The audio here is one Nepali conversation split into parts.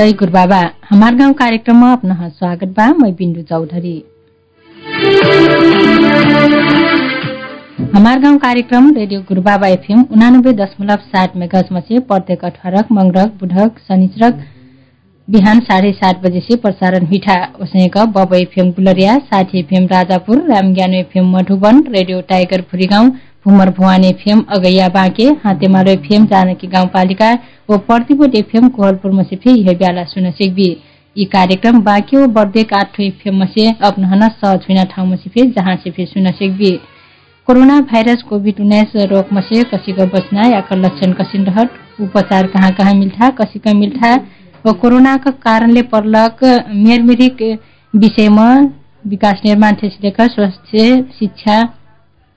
जय गुरुबाबा हमार गाउँ कार्यक्रममा अपना स्वागत बा मैं बिन्दु चौधरी। हमार गाउँ कार्यक्रम रेडियो गुरुबाबा एफएम उनानब्बे दशमलव सात मेगाजमा प्रत्येक अठारक मंगरक बुधक शनिचरक बिहान साढे सात बजे से प्रसारण हुइठा। उसनेक बब FM Gulariya Sathi FM Rajapur Ramgyan FM Madhuban radio tiger फुरीगाउँ भुमर भुवान एफएम अगैया बाँके हातेमालो एफएम जानकी गाउँपालिका व प्रतिबोट एफएम कोहलपुर मसे यह ब्याला सुन सेकबी। यी कार्यक्रम बाँके व बर्देक आठ एफएम मसे अपनहन सहज हुना ठाउँ मसे जहाँ से फे सुन सेकबी। कोरोना भाइरस कोभिड उन्नाइस रोग मसे कसिक बचना याका लक्षण कसिन रहत उपचार कहाँ कहाँ मिल्था कसिक मिल्था व कोरोनाका कारणले पर्लक मेरमेरिक विषयमा विकास निर्माण ठेसिलेका स्वास्थ्य शिक्षा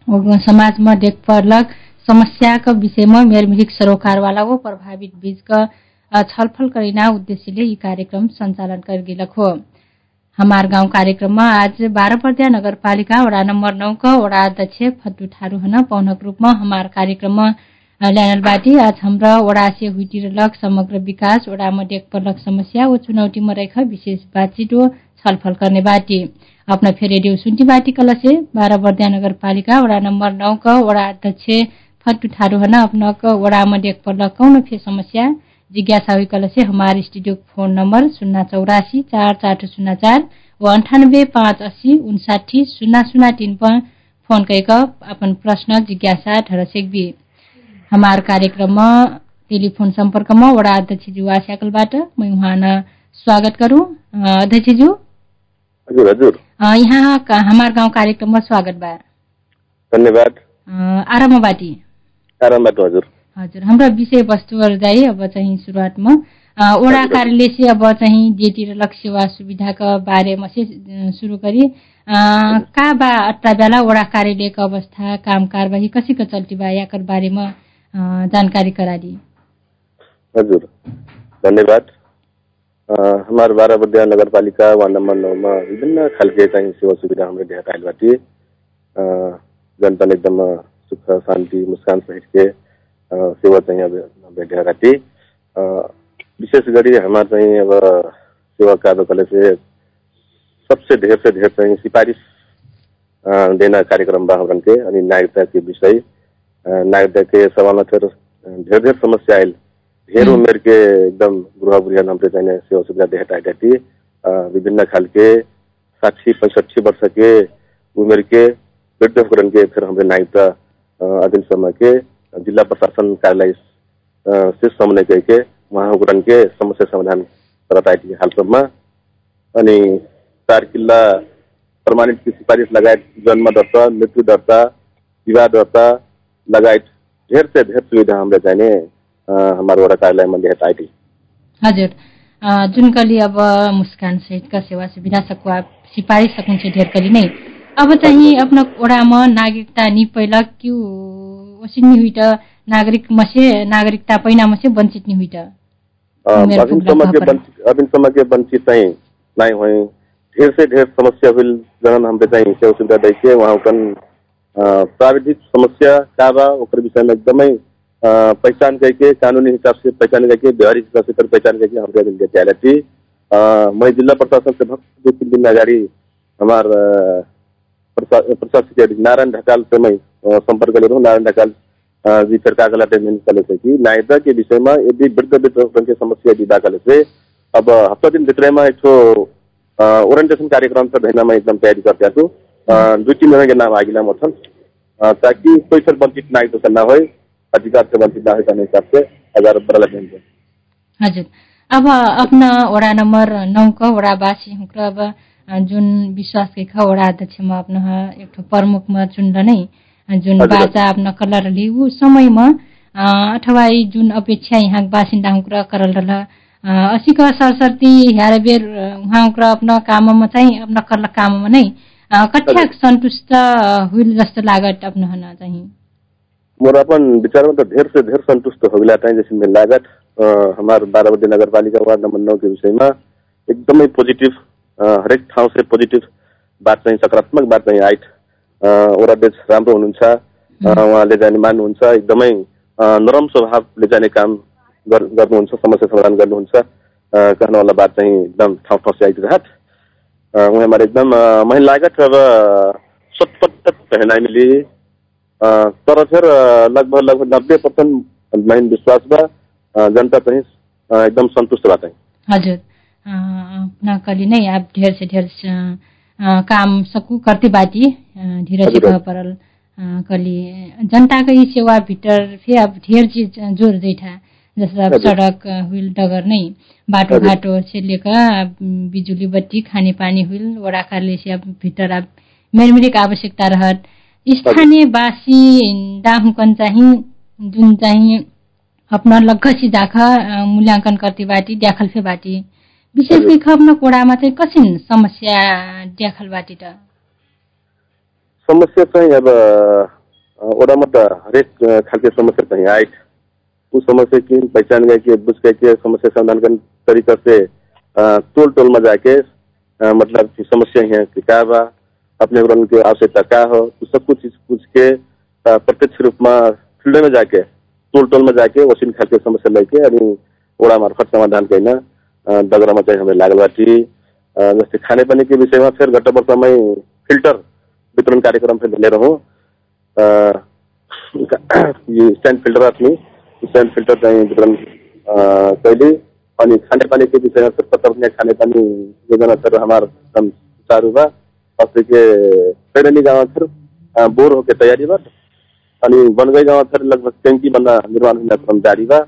समाजमा देख पर्लक समस्याका विषयमा मेरमेरिक सरोकारवाला व प्रभावित बीचका छलफल करिना उद्देश्यले यी कार्यक्रम सञ्चालन गरिगिलक हो। हमार गाउँ कार्यक्रममा आज बाह्र पर्दिया नगरपालिका वडा नम्बर नौका वडा अध्यक्ष फद्दु ठारू हन पौनक रूपमा हमार कार्यक्रममा ल्यानल बाटी आज हाम्रा वडा से हुइटिरलक समग्र विकास वडामा पर्लक समस्या व चुनौतीमा रेख विशेष बातचित व छलफल गर्ने बाटी। अपना फेर रेडियो सुन्टी बाटी कलसे बाह्र बर्दिया नगरपालिका वडा नम्बर नौ का वडा अध्यक्ष फट्टु ठारू हन अपना वडामा देख पर्लक कौन फे समस्या जिज्ञासा हुई कलसे हमार स्टूडियो फोन नम्बर शून्य चौरासी चार चार शून्य चार व अन्ठानब्बे पाँच अस्सी उन्साठी शून्य शून्य तीन पर फोन कैक अपन प्रश्न जिज्ञासा ठहर सेक्बी हमार कार्यक्रममा टेलिफोन सम्पर्कमा वडा अध्यक्षज्यू आस्याकलबाट म उहाँ स्वागत गरौँ अध्यक्षज्यू हजुर हजुर। यहाँ हमार गाउँ कार्यक्रममा स्वागत बा। धन्यवाद। आरामबाटी आरामबाट हजुर। हजुर हाम्रो विषयवस्तुहरू चाहिँ अब चाहिँ सुरुवातमा। वडा कार्यालय से अब चाहिँ जेतिर लक्ष्य सेवा सुविधाका बारेमा चाहिँ सुरु गरी। का बा अट्टा बेला वडा कार्यालयको अवस्था काम कारवाही कसैको चल्ती बा याकर बारेमा जानकारी कराली हजुर। धन्यवाद। हमारे बारह बदिया नगर पालिका वार्ड नंबर नौ में विभिन्न खालके चाहिँ सेवा सुविधा हाम्रो देखाएको आइलबाटी जनता एकदम सुख शान्ति मुस्कान सहित के सेवा चाहिँ अब भेटेका थिए विशेष गरी हमार चाहिँ अब सेवा कार्यकले से सबसे ढेर से ढेर चाहिँ सिफारिस देना कार्यक्रम बा अनि नागरिकता के विषय नागरिकता के सवाल फिर ढेर ढेर समस्या आयल। ढेर उमेर के एकदम गृह गृह हमरे चाहिए सेवा सुविधा देहटा थी विभिन्न खालके साठी पैंसठी वर्ष के उमेर के वृद्ध होकर के फिर हमरे नागरिकता अधीन समय के जिला प्रशासन कार्यालय से समन्वय होकर के समस्या समाधान करता हालसम्म। अनि चार किल्ला प्रमाणित की सिफारिश लगायत जन्म दर्ता मृत्यु दर्ता विवाह दर्ता लगायत ढेर से ढेर सुविधा हमले चाहिने हाम्रो वडा कार्यालयमा देखाएको आइटी हजुर। जुन कली अब मुस्कान सहितका सेवा सुविधा सकवा सिफारिस सकिन्छ ढेर कली नै। अब चाहिँ आफ्नो वडामा नागरिकता नि पहिला क्यू वसिन नि हुइट नागरिक मसे नागरिकता पहिना मसे वञ्चित नि हुइट अभिनसम्म के वञ्चित चाहिँ नै होइ ढेर से ढेर समस्या हुई जनन हमरे चाहिँ सेवा सुविधा दैके वहाँ कन प्राविधिक समस्या का बा ओकर विषय में एकदमै पहचान करके कानूनी हिसाब से पहचान करके व्यवहारिक हिसाब से पहचान करके हमरे दिन के आया थी मैं जिला प्रशासन से भक्त दो तीन दिन अगाडि हमार प्रशासक नारायण ढकाल से मैं नारायण ढकाल जी कागला टेमेंट कले थे कि नायदा के विषय में यदि वृद्ध वृद्ध के समस्या दिदा कले से अब हफ्ता दिन भित्र में एक ओरिएंटेशन कार्यक्रम से भेजना मैं एकदम तैयारी करते छु दुई तीन जना के नाम आगिला मथन ताकि कोई फिर वंचित नागरिक ना अधिकार से वंचित ना हो हिसाब से हजार। बड़ा लगेंगे हजुर अब अपना वडा नम्बर नौ का वडावासी हुक्र अब जुन विश्वास के ख वडा अध्यक्षमा अपना एक प्रमुखमा चुन्ड नै जुन बाचा अपना कलर ली ऊ समयमा अथवा जुन अपेक्षा यहाँ बासिन्दा हुक्र करल रह असीका सरसर्ती ह्यारे बेर उहाँक्र अपना काममा चाहिँ अपना कर्ल काममा नै कठ्या सन्तुष्ट हुइल जस्तो लागत हन चाहिँ। मोर अपन विचार में तो ढेर से ढेर संतुष्ट हो गया टाइम जैसे लागत। हमारे बारामती नगर पालिका वार्ड नंबर नौ के विषय में एकदमै पोजिटिभ हरेक ठाउँ से पोजिटिभ बात चाहिँ सकारात्मक बात चाहिँ आइट। ओराध्यक्ष राम्रो हुनुहुन्छ। उहाँले जाने मान्नुहुन्छ। एकदमै नरम स्वभावले जाने काम गर्नुहुन्छ समस्या समाधान गर्नुहुन्छ। अ, कहने वाला बात चाहिँ एकदम ठाउँ ठाउँ से आइरहत अ, उहाँ हमारे एकदम अ, महिला लागत। अब पहनाइ मिली। अ, तर फिर लगभग लगभग नब्बे महिन विश्वास अ, जनता चाहिँ एकदम संतुष्ट बा चाहिँ हजुर अ, अपना कली नै आप ढेर से ढेर काम सकू करते बाटी अ, धीरे से। कह परल कली जनता के ई सेवा भीतर फिर अब ढेर चीज जोड़ दैठा जैसे अब। सड़क हुइल डगर नहीं बाटो हजुर। घाटो से लेकर अब बिजुली बत्ती खाने पानी हुइल वड़ा कार्य से अब भीतर अब मेरमेरिक आवश्यकता रहत स्थानीय वासी डाहुकन चाहिँ जुन चाहिँ अपना लग्घसी जाख अ, मूल्यांकन करती बाटी ड्याखल फे बाटी विशेष। गरी अपना कोडामा चाहिँ कसिन समस्या ड्याखल बाटी त? समस्या चाहिँ अब ओडामा त हरेक खालके समस्या चाहिँ आए उ समस्या की पहचान गए कि बुझ गए कि समस्या समाधान करने तरीका से टोल टोल में जाके मतलब समस्या है कि का बा? अपने उन की आवश्यकता का हो तो सब कुछ चीज पूछ के अ, प्रत्यक्ष रूप में फील्ड में जाके टोल टोल में जाके वसीन खालके समस्या लेके अनि ओडा मार्फत समाधान कैन दगरामा चाहिँ हमें लागल बाटी अ, जस्तै खाने पानी के विषयमा फिर गत वर्षमै फिल्टर वितरण कार्यक्रम फिर लिएर हूँ यो स्ट्यान्ड फिल्टर आफ्नी स्ट्यान्ड फिल्टर चाहिँ वितरण अ, कैली अनि खाने पानी के विषयमा फिर पत्र खाने पानी योजना फिर हमार एकदम सुचारू बा अस्ति के पैरनी गाँव अ, बोर होके तैयारी बा अनि बनगई गाँव फिर लगभग टैंकी बन्ना निर्माण हुने क्रम जारी बा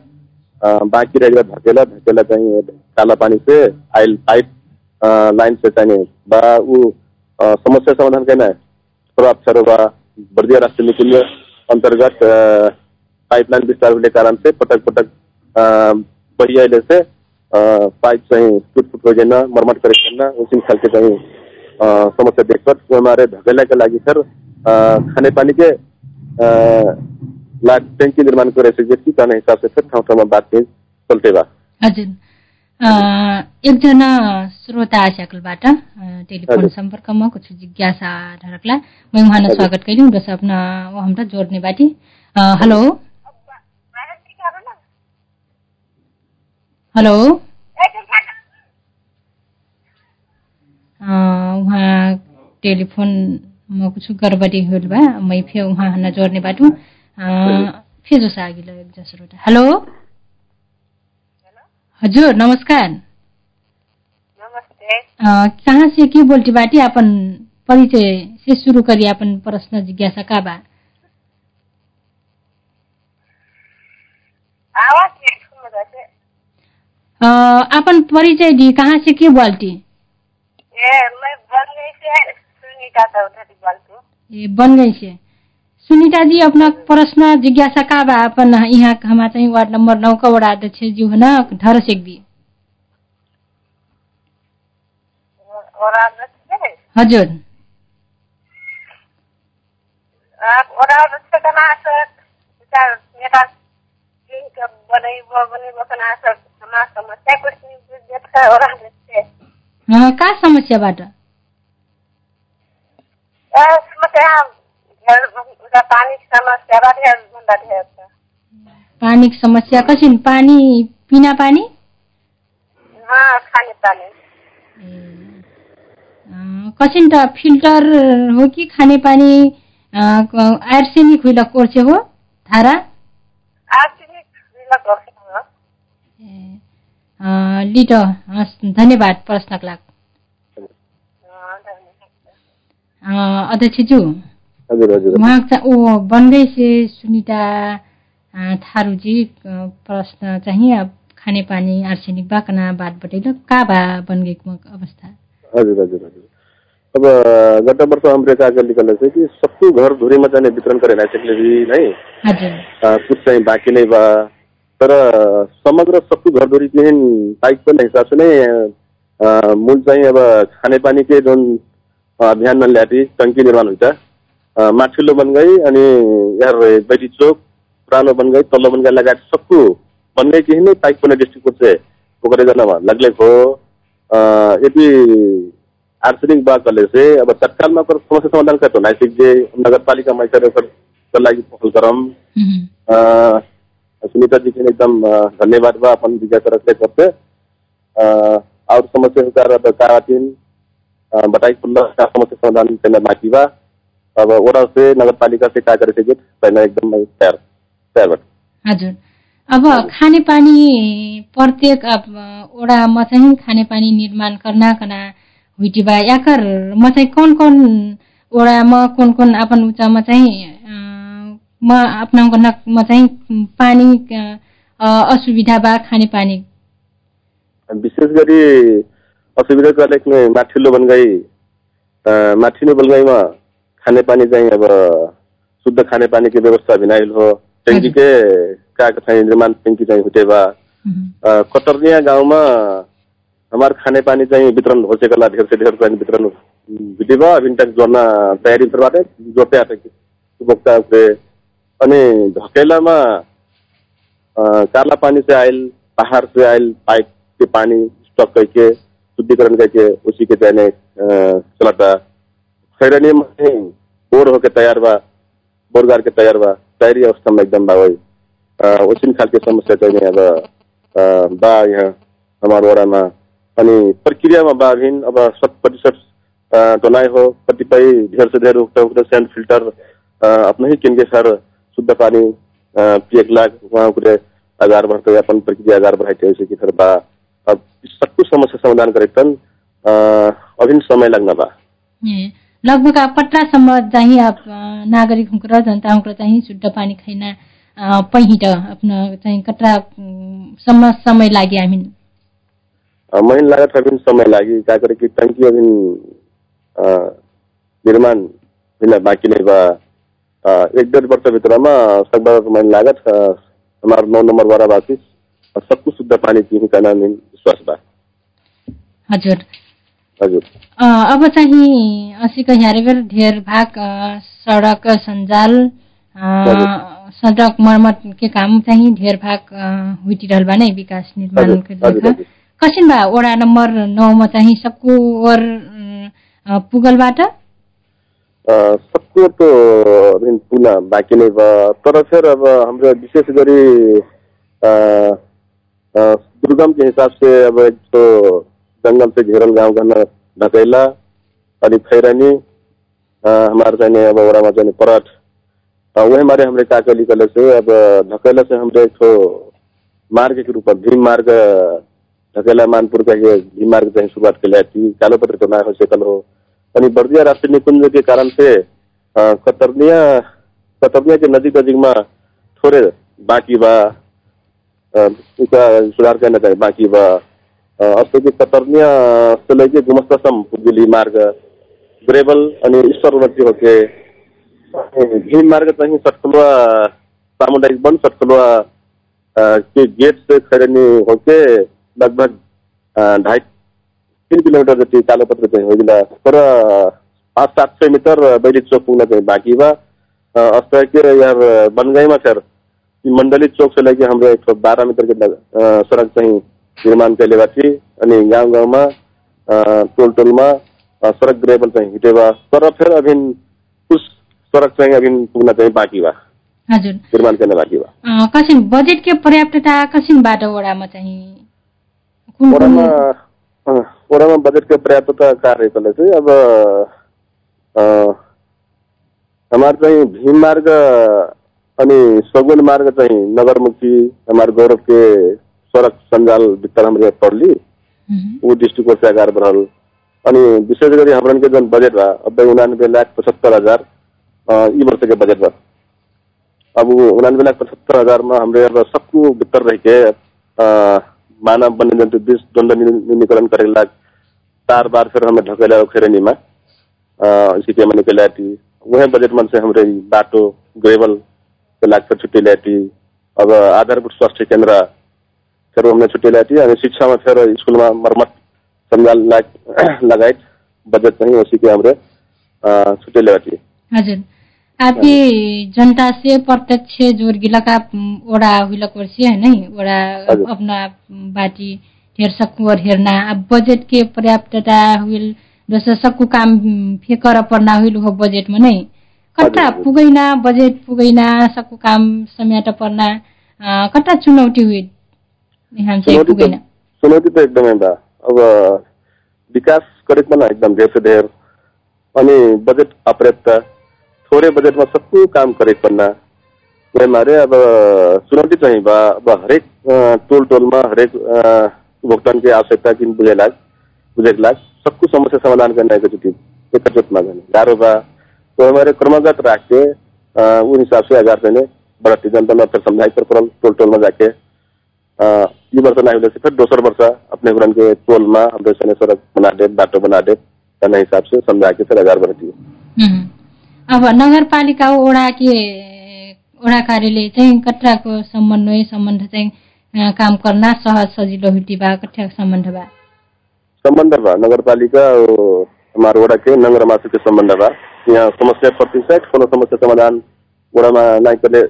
बाँकी रह गया धकेला धकेला चाहिँ काला पानी से आइल पाइप लाइन से चाहिए बा ऊ समस्या समाधान करना प्रभाव छरो बा बर्दिया राष्ट्रीय निकुंज अंतर्गत पाइपलाइन विस्तार होने कारण से पटक पटक अइले से पाइप चाहिँ टुट फुट हो जान मर्मत करे करना उसी खालके चाहिँ समस्या देखकर वो हमारे धकेला के लागि सर अ, खाने पानी के अ, लाग टैंकी निर्माण करे से व्यक्ति कहने हिसाब से फिर ठाउँ ठाउँमा बातचीत चलते बा। हजुर अ, एकजना श्रोता आस्याकलबाट अ, टेलिफोन हजुर। सम्पर्कमा कुछ जिज्ञासा धारकला मैं उहाँलाई हजुर। स्वागत बस अपना वो हमरा जोड्ने बाटी। हेलो। हेलो। अ, उहाँ टेलिफोनमा कुछ गडबडी होल बा मै फे उहाँ जोड्ने बाटु। अ, फे जो सागिलो एक जसरोटा। हेलो। हजुर नमस्कार। नमस्ते। कहाँ से के बोल्टी बाटी? अपन परिचय से शुरू करी अपन प्रश्न जिज्ञासा का बा? आवाज अपन परिचय दी कहाँ से के बोल्टी मैं बन से सुनीता से जी अपना प्रश्न जिज्ञासा का बा अपन यहाँ हमा चाहिँ वार्ड नम्बर नौ का वडा अध्यक्ष जी हो न धर सेक दी और आप रखते हजुर बनाई वो बनी सर हमारा समस्या कुछ नहीं जाता है और आप रखते अ, का समस्याबाट पानीको समस्या कसिन पानी पिना? पानी। कसिन त? फिल्टर हो कि खाने पानी? आर्सेनिक हुइल कोर्से हो? धारा? आर्सेनिक लिट हस् धन्यवाद प्रश्नको लागि। अ, अध्यक्षज्यू हजुर हजुर। उहाँ चाहिँ ओ बनगई से सुनिता थारूजी प्रश्न चाहिँ अब खाने पानी आर्सेनिक बाकना बात बटैल का बा बनगईको अवस्था। हजुर हजुर हजुर। अब गत वर्ष हाम्रो का निकल्ने चाहिँ कि सबको घर धुरीमा चाहिँ वितरण गरेर टेक्नोलोजी नै हजुर। अ, कुछ चाहिँ बाँकी नै बा तर समग्र सबको घर धुरी केही पाइप पनि हिसाब से नै मूल चाहिँ अब खानेपानी के जुन अभियानमा ल्याटी टङ्की निर्माण हुन्छ। माथिल्लो बनगई अनि यार बैठी चोक पुरानो बनगई तल्लो बनगई लगायत सबको केही नै पाइप पनि डिस्ट्रिक्ट से ओकरे जनामा लगले हो यदि आर्सेनिक बाकले से अब तत्कालमा समस्या समाधान करतो नासिक जे नगरपालिका मैसर ओकर लागि पहल करम उहुँ। अ, सुनीता जी के एकदम धन्यवाद बा अपन जिज्ञासा रखले करते और समस्या हुकार बटाई खुल्ला का समस्या समाधान करना बाकी बा अब वडा से नगर पालिका से का करे पहले एकदम तैयार तैयार बा हजुर। अब खानेपानी प्रत्येक ओडामा चाहिँ खानेपानी निर्माण कर्नाकना हुइटिबा याकर म चाहिँ कौन कौन ओडामा कुन कुन अपन उचामा चाहिँ म अपनाउन म चाहिँ पानी असुविधा बा खानेपानी विशेष गरी असुविधा गर्ने माथिल्लो बनगाई माथिल्लो बनगाईमा खानेपानी चाहिँ अब शुद्ध खानेपानीको व्यवस्था भिनाइल हो। ट्याङ्की के का चाहिँ निर्माण ट्याङ्की चाहिँ अ, कटर्निया गाउँमा हमार खाने पानी चाहिँ वितरण हो सकेला ढेर से ढेर पानी वितरण भिटिबा अभी तक जोड़ना तयारी करवाते जोड़ते आते उपभोक्ता से अनि ढकेलामा अ, काला पानी से आयल पहाड़ से आयल पाइप के पानी स्टॉक करके शुद्धिकरण करके उसी के अ, चलाता में बोर होके तैयार बा बोरगार के तैयार बा तैयारी अवस्था में एकदम बा वही खालके समस्या चाहिँ अब बा यहाँ हमार वडामा। अनि प्रक्रियामा बा अभिन अब शत प्रतिशत तो हो। कतिपय ढेर से ढेर उगता उगता सैंड फिल्टर ही किनके सर शुद्ध पानी अ, पिएक लाग वहाँ कुछ आगार बढ़ते अपन प्रक्रिया बढ़ाते ऐसे की तरह बा अब सब कुछ समस्या समाधान करे तन अभिन समय लगना बा लगभग अब कट्रासम्म चाहिँ नागरिक हुँक्र जनता हुँक्र चाहिँ शुद्ध पानी खैन पहिट आफ्नो चाहिँ कट्रा अम, सम्म समय लाग्यो हामी महिन लागत अभिन समय लागी का करे कि टंकी अभिन निर्माण बिना बाँकी नै बा एक डेढ वर्ष भित्रमा सकभर महिन लागत हमार नौ नंबर वाला बासी सब कुछ शुद्ध पानी पीने का नाम विश्वास बा हजुर हजुर अब चाहिँ असीको ह्यारेबर ढेर भाग सडक सञ्जाल सडक मर्मत के काम चाहिँ ढेर भाग अ, हुइटिरहल बा नै विकास निर्माण। कसिन बा वडा नम्बर नौमा चाहिँ सबको ओर पुगलबाट सबको तो पुनः बाँकी नै बा तर फिर अब हाम्रो विशेष गरी दुर्गम के हिसाब से अब एक तो जंगल से घेरल गांव घना ढकेला अनि खैरानी हमारे जाने अब वड़ा जाने परट अ, वही हमारे हमरे काकली कले से अब ढकेला से हमरे एक तो मार्ग के में भीम मार्ग ढकेला मानपुर का भीम मार्ग से शुरुआत के लिए कालो पत्र सकल हो। अनि बर्दिया राष्ट्रीय निकुंज के कारण से कतरनिया कतरनिया के नजीक नजीक में थोड़े बाकी बा सुधार करना चाहिए बाकी बा अ, अस्तो की कतरनिया से लेके गुमस्तासम पुगली मार्ग ग्रेबल अनि ईश्वर उन्नति होके भीम मार्ग चाहिँ सटकुलवा सामुदायिक वन सटकुलवा अ, के गेट से खैरनी होके लगभग ढाई तीन किलोमिटर जति कालोपत्र चाहिँ होइला तर पाँच सात सय मिटर बैली चोक पुग्न चाहिँ बाँकी बा अ, अस्त के यार बनगाईमा फिर ई मंडली चौक से लेके हाम्रो एक सौ बारह मीटर के अ, सड़क चाहिँ निर्माण बा थी अनि गाउँ गाउँमा टोल टोलमा सड़क ग्रेबल चाहिँ हिटेबा तर फिर अभिन कुछ सड़क चाहिँ अभिन पुग्न चाहिँ बाँकी बा हजुर। निर्माण गर्न बाँकी बा कसिन बजेटकै पर्याप्तता कसिनबाट वडामा चाहिँ कुन ओडामा बजेटको पर्याप्तता कार्यकालले चाहिँ अब हमार चाहिँ भीम मार्ग अनि सगुन मार्ग चाहिँ नगरमुखी हमार गौरव के सड़क सञ्जाल भित्र हाम्रो पड़ली ऊ डिस्ट्रिक्ट से आगार बढ़ल अनि विशेष गरी हमरन के जन बजट बा अब उनानबे लाख पचहत्तर हजार अ, ई वर्ष के बजट बा अब ऊ उनानबे लाख पचहत्तर हजार में हमरे अब सबको भीतर रह के अ, मानव वन्य जंतु बीस दंड न्यूनीकरण करे लाग चार बार फिर हमें ढकेला खेरनी में सिटी में निकल आती वह बजट मन से हमरे बाटो ग्रेवल के लाग फिर छुट्टी लेती अब आधारभूत स्वास्थ्य केंद्र फिर हमने छुट्टी लेती अनि शिक्षा में फिर स्कूल लाग लगायत बजट नहीं उसी के हमरे छुट्टी लेती हजुर आपकी जनता से प्रत्यक्ष जोर गिलका ओडा हुइलक वर्षी है नहीं ओडा। अपना बाटी ढेर सक्कु और हेर्ना। अब बजेट के पर्याप्तता हुइल दोस्रो सक्कु काम फेकर पर्ना हुइल हो बजेट में नहीं कट्टा हजुर, हजुर। पुगैना बजेट पुगैना सक्कु काम समेट पर्ना कट्टा चुनौती हुइल यहाँ चाहिँ पुगैना। चुनौती त एकदमै बा अब विकास पनि एकदम धेर से धेर अनि बजेट अपर्याप्त। थोरै बजेटमा सबको काम गरेको पर्ना वही मारे अब चुनौती चाहिँ अब हरेक टोल टोलमा हरेक अ, भुगतान की आवश्यकता किन बुझे लाग बुझेक लाग सबको समस्या समाधान करना एकचोटि एकत्रितमा गर्ने गाह्रो बा तो हमारे क्रमगत राख के उस हिसाब से हजार देने बढ़ती जनता में फिर टोल टोल में जाके ये वर्ष ना हुए फिर दोसर वर्ष अपने गुरन के टोल में हम सड़क बना दे बाटो बना दे हिसाब से समझा के फिर उम्. अब नगरपालिका वडा के वडा कार्यालय चाहिँ कट्राको समन्वय सम्बन्ध चाहिँ काम गर्न सहज सजिलो हुटी बा कट्राको सम्बन्ध बा संबंध बा नगर पालिका और हमारे वड़ा के नगर मासु के संबंध बा यहाँ समस्या प्रतिशत कोनो समस्या समाधान वड़ा में नहीं करे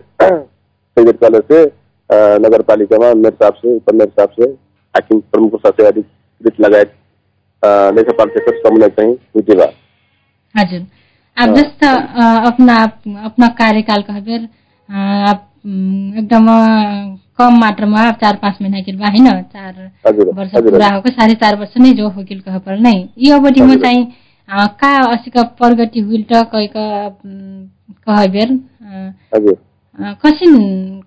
संगीत काले से अ, नगर पालिका में मेयर साहब से उप मेयर साहब से हाकिम प्रमुख से अधिकृत लगायत लेखापाल समन्वय चाहिँ हुई बा हजुर। अब हाँ। जस्तो अपना अपना कार्यकाल कहबेर आप एकदम कम मात्रामा चार पाँच महिना के बा होइन चार वर्ष पुरा हो साढे चार वर्ष नै जो होकिल कह पर नै यी अवधिमा। चाहिँ अ, का असिक प्रगति हुइल त कैक कहबेर अ, कसिन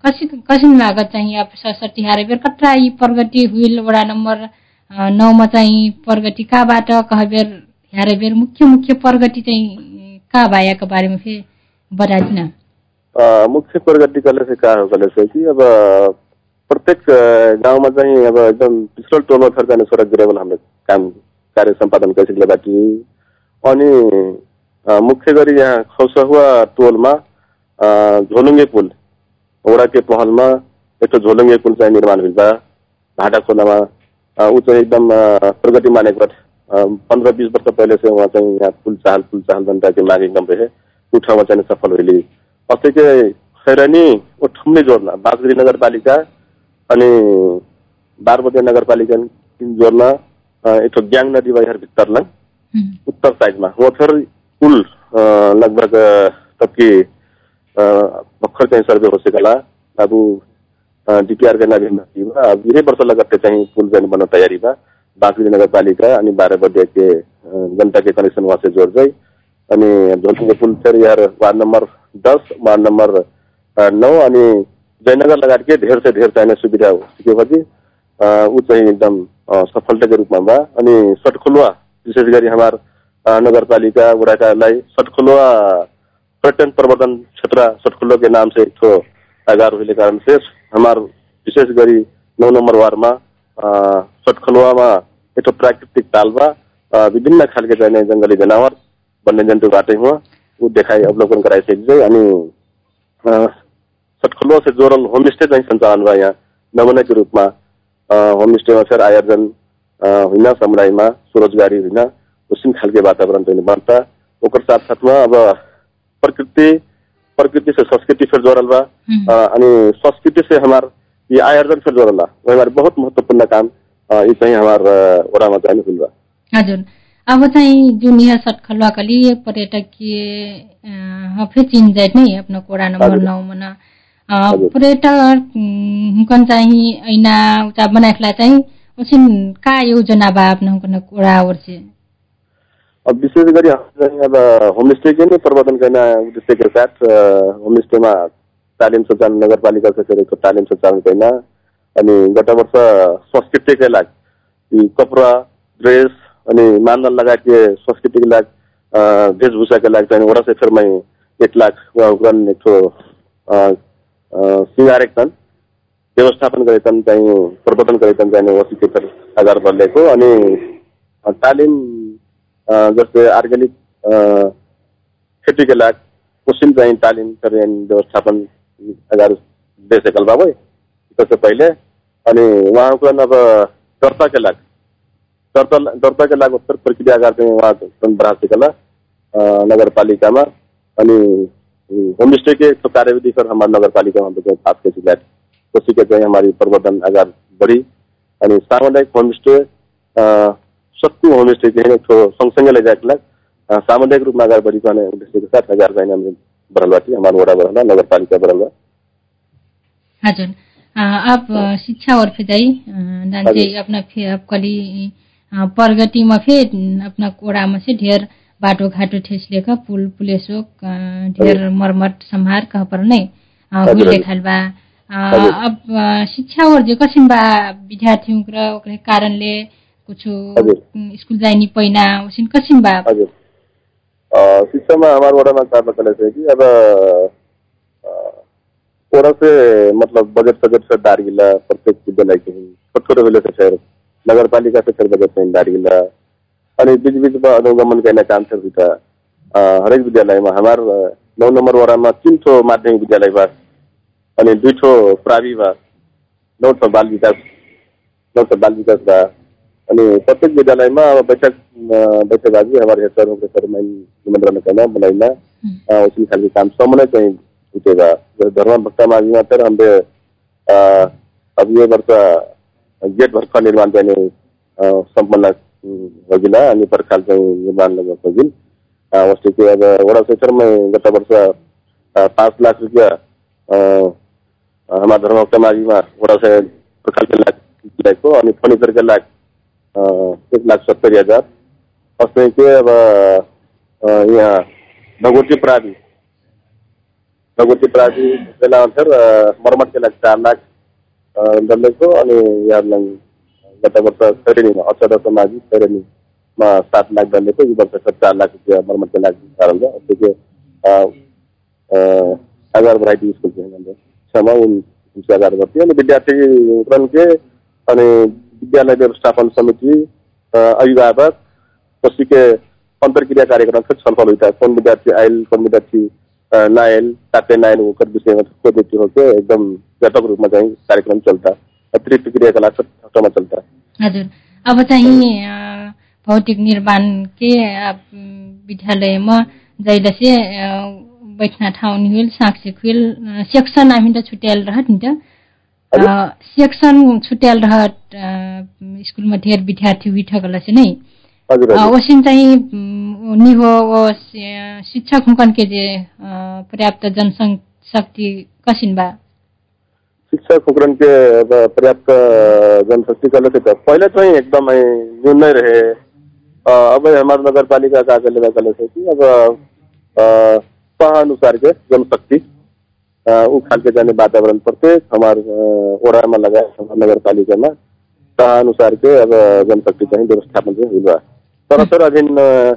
कसिन कसिन लागत चाहिँ अब सडसठी हारे बेर कत्रा यी प्रगति हुइल वडा नम्बर नौमा चाहिँ प्रगति कहाँबाट कहबेर हारे बेर मुख्य मुख्य प्रगति चाहिँ कहाँ भायाको बारेमा फेरि बताइदिन मुख्य प्रगति कले से का हो कले से कि अब प्रत्येक गाउँमा चाहिँ अब एकदम पिछडो टोलमा फर्काने सडक गिरावल हामीले काम कार्य सम्पादन गरिसकेका बाटी अनि मुख्य गरी यहाँ खौसहुवा टोलमा झोलुङ्गे पुल वडा के पहलमा ठो झोलुङ्गे पुल चाहिँ निर्माण हुँदा भाटा खोलामा ऊ चाहिँ एकदम प्रगति मानेको पन्ध्र बिस वर्ष पहिले से उहाँ चाहिँ यहाँ पुल चाहल पुल चाहल जनता के माग एकदम रहे। ऊ ठाउँमा चाहिँ सफल होइली अस्ति के खैरानी ओ ठुम्ने जोड्न बागजुरी नगरपालिका अनि बारबोटे नगरपालिका तिन जोड्न अ, एक ठो ग्याङ नदी बा भित्तर लङ उत्तर साइडमा। वहाँ फिर पुल अ, लगभग तबकी भर्खर चाहिँ सर्वे हो सकेला अब डिपिआर का नदी नदी बा अब यही वर्ष लगते चाहिँ पुल चाहिँ बन्न तयारी बा बागजुरी नगरपालिका अनि बाह्र बजे के जनता के कनेक्शन वहाँ से जोड़ अनि झोलुङ्गे पुल फिर यार वार्ड नंबर दस वार्ड नंबर अ, नौ अनि जयनगर लगायत के धेर से धेर चाहिने सुविधा सिकेपछि ऊ चाहिँ एकदम सफलताको रूपमा बा अनि सटखुलुवा विशेष गरी हाम्रो नगरपालिका वडाकालाई सटखुलुवा पर्यटन प्रवर्धन क्षेत्र सटखुल्लो के नाम से ठो आगार होने कारण से हमार विशेष गरी नौ नंबर वार्डमा सटखुलुवामा ठो प्राकृतिक ताल बा अ, विभिन्न खालके चाहिने जंगली जनावर वन्य जन्तुबाटै हुआ ऊ देखाइ अवलोकन गराइसकेको अनि अ, सटखुलो से जोड़ल होमस्टे चाहिँ सञ्चालन भयो यहाँ। नमुनाको रूपमा होमस्टेमा फेरि आयोजन होइन समुदायमा स्वरोजगारी होइन उसिन खालके वातावरण चाहिँ बन्ता ओकर साथ साथमा अब प्रकृति प्रकृति से संस्कृति फिर जोड़ल बा। अनि संस्कृति से हमार ये आयोजन फिर जोड़ल बा। वो हमारे बहुत महत्वपूर्ण काम। ये चाहिँ हमार अ, वडामा चाहिँ बा हजुर। अब चाहिँ जुन यहाँ सटखलुवाका लिए पर्यटकीय अ, फेरि चिन जाइत नै आफ्नो कोडा नम्बर। नौमा। पर्यटक हुकन चाहिँ ऐना उता बनाएखला चाहिँ उसिन का योजना बा आफ्नो हुकन कोडा ओर्से अब विशेष गरी अब होमस्टे के नै प्रवर्धन गर्ने उद्देश्य के साथ होमस्टेमा तालिम सञ्चालन नगरपालिका से गरेको तालिम सञ्चालन गर्न अनि गत वर्ष संस्कृतिकै लागि कपडा ड्रेस अनि मानदण्ड लगायत ये संस्कृतिको लागि वेशभूषाको लागि चाहिँ वडा से फिर मैं एक लाख एक ठो छन्। व्यवस्थापन गरेछन् चाहिँ प्रवर्धन गरेछन् चाहिँ वसी आधार बदलेको अनि तालिम जस्तै अर्ग्यानिक खेतीको लागि कुसिम चाहिँ तालिम व्यवस्थापन अगाडि देशेकल बाबै त्यससे पहिले अनि उहाँको अब दर्ताको लागि दर्ता दर्ताको लागि उत्तर प्रक्रिया चाहिँ उहाँ पनि बढा सिकल नगरपालिकामा अनि होमस्टे के तो कार्यविधि पर हमारे नगरपालिका में तो पास के सिलाट उसी के अगाडि बढी. अनि सामुदायिक होमस्टे सत्तु होमस्टे चाहिँ ठो सँगसँगै लागि अ, सामुदायिक रूपमा अगाडि बढिरहने उद्देश्यको साथ अगाडि चाहिँ हाम्रो बरलवाटी हमारे वडा बरला नगरपालिका बरलवा हजुर अ, शिक्षा और फे जाई दांचे हजुर। अपना फे अब कली अ, प्रगति में फे न, अपना कोड़ा में से ढेर बाटो घाटो ठेस लेकर पुल पुलेसो ढेर मरमत संहार कह पर नहीं अ, हजुर, हुई हजुर। लेखल बा अ, हजुर। अब शिक्षा और जे कसिन बा विद्यार्थी र ओकरे कारणले कुछो स्कूल जाइनी पहिना उसिन कसिन बा शिक्षामा हमारे वडामा का मतलब है कि अब वडा से मतलब बजट सजट से डारिला प्रत्येक विद्यालय के छोट छोटो विले से शहर नगर पालिका से फिर बजट में डारिला अनि बीच बीच में अनुगमन करने काम से भी था। अ, हरेक विद्यालय में हमार नौ नंबर वडामा तीन ठो माध्यमिक विद्यालय बा। अनि दुई ठो प्रावि बा। नौ ठो बाल विकास नौ ठो बाल विकास बा। अनि प्रत्येक विद्यालयमा अब बैठक अ, बैठकबाजी हमारे के सर मैं निमंत्रण करना बुलाइना। हम्म, अ, उसी खाली काम समय चाहिँ उठेगा धर्म भक्ता माझी मात्र हमरे अ, अब ये वर्ष गेट भर्खर निर्माण अ, सम्पन्न होगिला अनि पर्खाल चाहिँ निर्माण होगिल वस्तु के अब वडा क्षेत्रमा गत वर्ष पाँच लाख रुपियाँ हमारा धर्म भक्ता माझीमा वडा से पर्खाल के लाख दिएको अनि फर्निचर के लाख एक लाख सत्तरी हजार अस्ति के अब यहाँ भगवती प्रादी बेला अनुसार अ, मर्मत के लाख चार लाख डल्लेको अनि यहाँलाई गत वर्ष खैरेनीमा अक्षर समाजी खैरेनीमा सात लाख डल्लेको यो वर्ष चार लाख रुपियाँ मर्मत के लाख कारण अस्ति के अ, अ, आधार भेराइटी स्कुल चाहिँ हाम्रो छमा उन उनसे आधार गर्थ्यो अनि विद्यार्थी के अनि विद्यालय व्यवस्थापन समिति अभिभावक के अन्तर्क्रिया कार्यक्रम छलफल था कौन विद्यार्थी आयल कौन विद्यार्थी नायल साथै नायल ओकर विषयमा थुप्रो व्यक्ति होके एकदम व्यापक रूपमा चाहिँ कार्यक्रम चल्ता अतिरिक्त क्रियाकलाप ठाउँमा चल्ता हजुर अब चाहिँ भौतिक निर्माण के विद्यालयमा जहिले से अ, बैठना ठाउँ निहुल साक्षी खुल सेक्सन हामी त छुट्याएर रहत नि त? सेक्सन छुट्याएर रहत स्कुलमा ढेर विद्यार्थी उठगला से नै? वसिन चाहिँ निहो शिक्षक हुकन के जे पर्याप्त जनशक्ति कसिन बा शिक्षा खुकरन के अब पर्याप्त जनशक्ति कल से पहले चाहिँ एकदमै न्यून नै रहे अब हमारे नगरपालिका का कले कले से कि? अब अनुसार के? जनशक्ति। ऊ खालके जाने वातावरण प्रत्येक हमारे ओडामा लगाए हमारे नगरपालिकामा तह अनुसार के अब जनशक्ति चाहिँ व्यवस्थापन चाहिँ हुई बा तर तर अझै अ,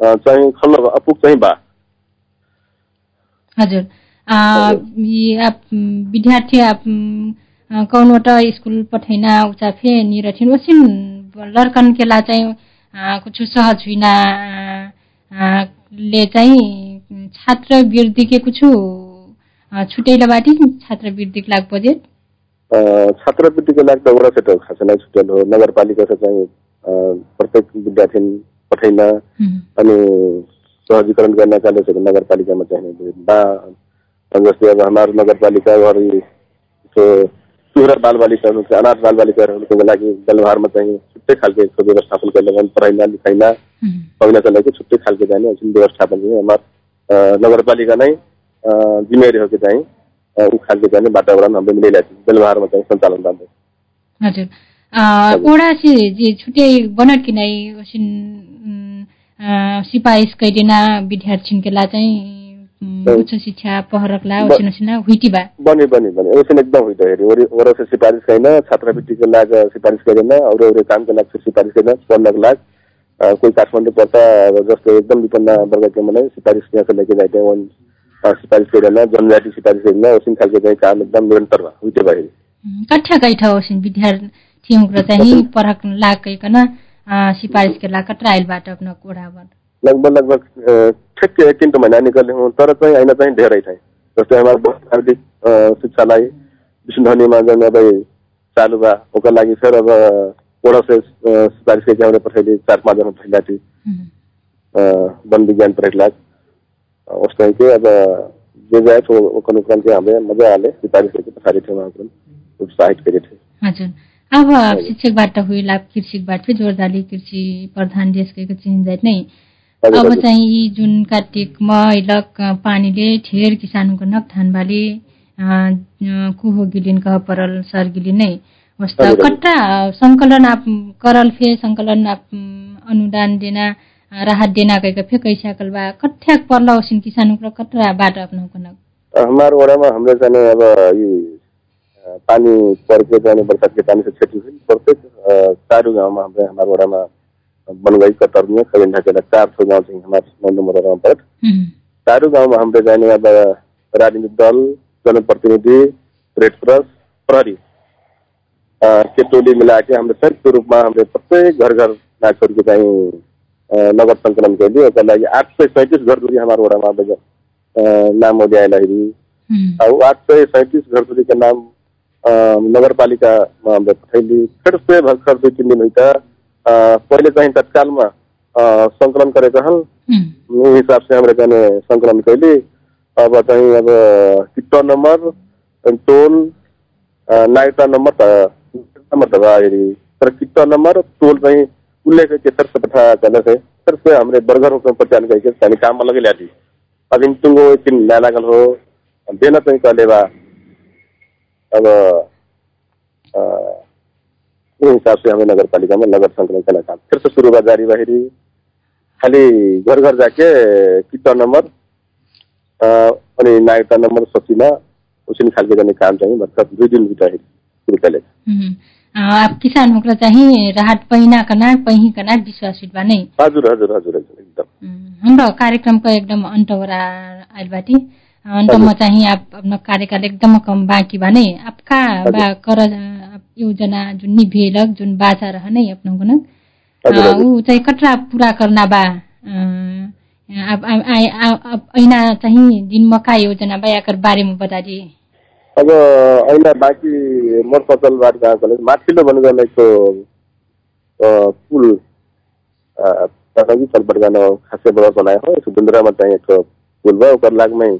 अ, चाहिँ खल्लो अपुग चाहिँ बा हजुर। विद्यार्थी कौनवटा स्कुल पठैना उचाफे निरठिन। ओसिन लर्कन केला चाहिँ कुछ सहज अ, ले चाहिँ छात्र वृद्धि के कुछ छुटैला बाटी छात्र लाग बजेट? छात्रवृत्तिको लागि त वडा सेट खास नै छुट्याल हो। नगरपालिका चाहिँ प्रत्येक विद्यार्थी पठाइन। अनि सहजीकरण गर्नका लागि नगरपालिकामा चाहिने बा जस्तै अब हाम्रो नगरपालिकाहरू जो चुरा बालबालिकाहरू चाहिँ अनाथ बालबालिकाहरूको लागि जलभारमा चाहिँ छुट्टै खालको यसको व्यवस्थापन गर्न पढाइना लिखाइना हुँ, पढ्नका लागि छुट्टै खालको जाने जुन व्यवस्थापन चाहिँ हाम्रो नगरपालिका नै जिम्मेवारी हो कि चाहिँ ऊ खालको जाने वातावरण हाम्रो मिलाइरहेको छ जलभारमा चाहिँ सञ्चालन राम्रो हजुर। ओडा छुट्टै बनट कि नै ओसिन उम्, अ, सिपाहिस कैदेना विद्यार्थी केला चाहिँ। उच्च शिक्षा पहरकला ब- ओसिन ओसिन हुइटी बा। बने बने बने ओसन एकदम हुई हेरी वरी वरा से सिफारिश छैन छात्रवृत्तिको लागि सिफारिस गरेन अरू अरू कामको लागि सिफारिस गरेन पढ्नको लागि। कोही काठमाडौँ पर्दा जस्तो एकदम विपन्न वर्गको मलाई सिफारिस यहाँ से लेके जाते वन सिफारिस गरेन जनजाति सिफारिस गरेन ओसिन खालको चाहिँ काम एकदम निरन्तर भयो हुइटे भयो। कठ्या गइठ ओसिन विद्यार्थी चाहिँ परक लागकैकन अ, सिपारिस केला कट्रा आइलबाट अपना कोडाबाट लगभग लगभग ठिक एक किन्टो महिना निकले हूँ तर चाहिँ होइन चाहिँ धेरै चाहिँ जस्तै हाम्रो प्राविधिक शिक्षालाई विष्णुधनीमा जुन अब चालु बा ओकर लागि फेर अब वडा से सिफारिस के जाने पठाइले चार पाँच जना अ, वन विज्ञान परेला उस टाइम के अब जे जाए तो ओकर नुकसान के हमें मजा आले सिफारिस के पठारी थे वहाँ उत्साहित करे थे हजुर। अब शिक्षकबाट हुइल अब कृषिकबाट फेरि जोरदाली कृषि प्रधान देशको चिन जाइत नै अब। चाहिँ यी जुन कार्तिक मैलक पानीले ठेर किसानको नक धान बाली कुहो गिलिन कह परल सर गिलिन नै वस्ता। कट्टा संकलन आप करल फे आप उम, अनुदान देना राहत देना कहिके फे कैसा कल बा कठ्याक पर्ला ओसिन किसान उक्र कटरा बाट अपनाउ कनक हमारे वडामा हाम्रो चाहिँ अब पानी परेको जाने बरसात के पानी से क्षति हुई प्रत्येक चारू गाउँमा हाम्रो हमारे वडामा बनगई कतर्मिया खगन ढाकेला चार ठो गाउँ चाहिँ हमारे नौ पर्छ उम्, चारू गाउँमा हाम्रो जाने अब राजनीतिक दल जनप्रतिनिधि रेड क्रस प्रहरी के टोली मिलाके हामीले संयुक्त रूपमा हामीले प्रत्येक घर घर मान्छेहरूको चाहिँ अ, नगद सङ्कलन कैली ओकर लागि आठ सय सैँतिस घर दूरी हाम्रो वडामा नाम उम्, अब आठ सय सैँतिस घर दूरी के नाम नगरपालिकामा हामीले पठाइली फिर से भर्खर दुई तिन दिन अ, पहिले चाहिँ तत्कालमा सङ्कलन गरेको हल। उम्, यही हिसाब से हमरे जाने संकलन कैली। अब चाहिँ अब किट्टा नम्बर टोल नाइटा नम्बर त नम्बर त भाइरी तर नम्बर टोल चाहिँ उल्लेख के सर से पठा करने से सर से हमरे बर्गर पहचान करके काम में लगे हो। देना कहले बा अब उस हिसाब से हमें नगर पालिका में नगर संकलन करना काम फिर से शुरू जारी बाहरी खाली घर घर जाके किट्टा नम्बर अ, अनि नागरिकता नम्बर सचिन उसिन खालके गर्ने काम चाहिँ भर्खर दुई दिन भित्र सुरु आप किसान हुक्र चाहिँ राहत पहिना कना पही कना विश्वासित बा नै? हजुर हजुर हजुर हजुर एकदम। हाम्रो कार्यक्रमको एकदम अन्तवरा आइल बाटी अन्तमा चाहिँ आप अपना कार्यकाल एकदम कम बाँकी बा नै आपका बा कर योजना जुन निभेलक जुन बाचा रह नै अपना गुनक हजुर, हजुर। ऊ चाहिँ कटरा पूरा करना बा। ऐना चाहिँ दिन मका योजना बा याकर बारेमा बता दिए अब ऐना बाँकी मोर फसलबाट गएको माथिल्लो भन्नु गर्ने एक पुल तनगी चलपट गर्न खासै बडा बनायो हो। सुन्दरामा चाहिँ एक पुल भयो ओकर लागमै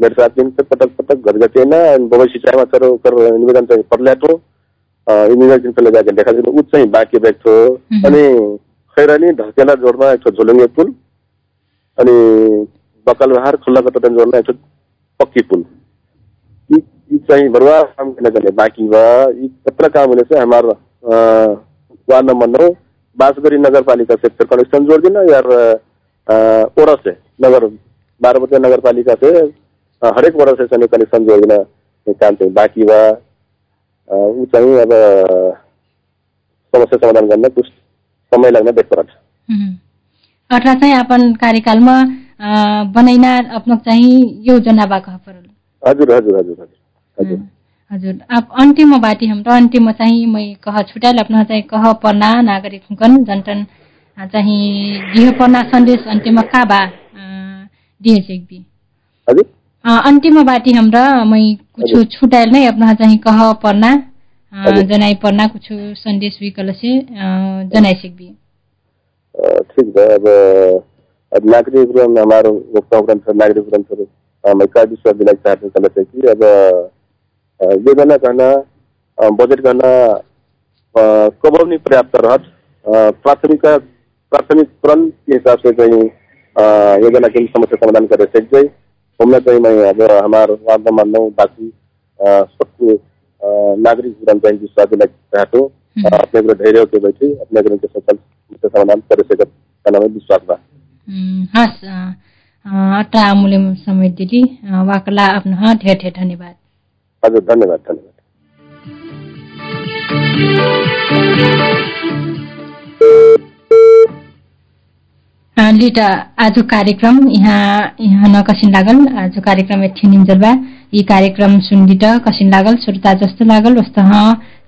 मेरो साथ दिन से पटक पटक घर गएन बगै सिंचाइमा तर निवेदन चाहिँ पर्ल्याएको इमिग्रेसन पहिले जाके देखा दिनु ऊ चाहिँ बाँकी रहेको थियो. अनि खैरानी ढकेला जोड्न एक झोलुङ्गे पुल अनि बकलबहार खुल्ला कटन जोड्न एक पक्की पुल यी यी चाहिँ बरुवा काम लिए बाकी बा यी कतरा काम होने से हमारा वार्ड नंबर नौ बांसगरी नगर पालिका से फिर कनेक्शन जोड़ देना यार नगर बाराबतिया नगर पालिका से अ, हरेक ओरा से सने कनेक्शन जोड़ देना ये काम चाहिँ बाकी अ, ऊ चाहिँ अब समस्या समाधान गर्न कुछ समय लाग्न देख उम्। अठरा चाहिँ अपन कार्यकालमा बनैना अपना चाहिँ योजना कह परल हजुर हजुर हजुर हजुर हजुर। अब अन्तिममा बाटी हाम्रो अन्तिममा चाहिँ मै कह छुट्याल अपना चाहिँ कह पर्ना नागरिक हुकन जनटन चाहिँ दिह पर्ना सन्देश अन्तिममा का बा अ, दिए सेक्बी हजुर। अन्तिममा बाटी हाम्रो मै कुछ। छुट्याल नै अपना चाहिँ कह पर्ना। जनाइ पर्ना कुछ सन्देश विकल से अ, जनाइ सेक्बी अ, ठीक बा अब अब नागरिक उड्डयन हमारो वक्ता ग्रंथ नागरिक ग्रंथ मैं का विश्वास दिलाना चाहते हैं कलर कि अब योजना अ, बजट कब नहीं पर्याप्त रहत प्राथमिक प्राथमिकरण के हिसाब से अ, योजना की समस्या समाधान करे सक हमने कहीं मैं अब हमारे वार्ड नंबर नौ बाकी सबको नागरिक उड्डयन का विश्वास दिलाना चाहते हो। हम्म। अपने को धैर्य के बैठे अपने को सफल समाधान करे सकत का नाम विश्वास बा हस् अ, अ, अट्टा अमूल्य समय दिली अ, वाकला आफ्नो ढेर ढेर धन्यवाद। हजुर धन्यवाद धन्यवाद। अ, लिट आज कार्यक्रम यहाँ यहाँ कसिन लागल। आज कार्यक्रम एक निन्जल बा यी कार्यक्रम सुनलिट कसिन लागल। श्रोता जस्तो लागल वस्तो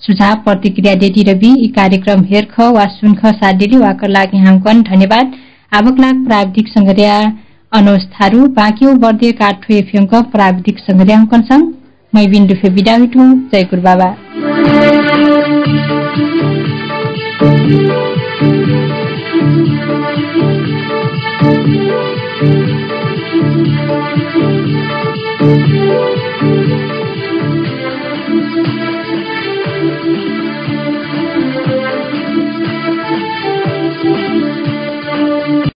सुझाव प्रतिक्रिया देती रवि। यी कार्यक्रम हेरख वा सुनख दिली वाकर लागि हामकन धन्यवाद। आवक लाग प्राविधिक संगरिया अनोज थारू। बाँकी बर्दे काठो एफएमको प्राविधिक संगरिया हुकन संग मै बिन्दु फे बिदा जय गुरु बाबा।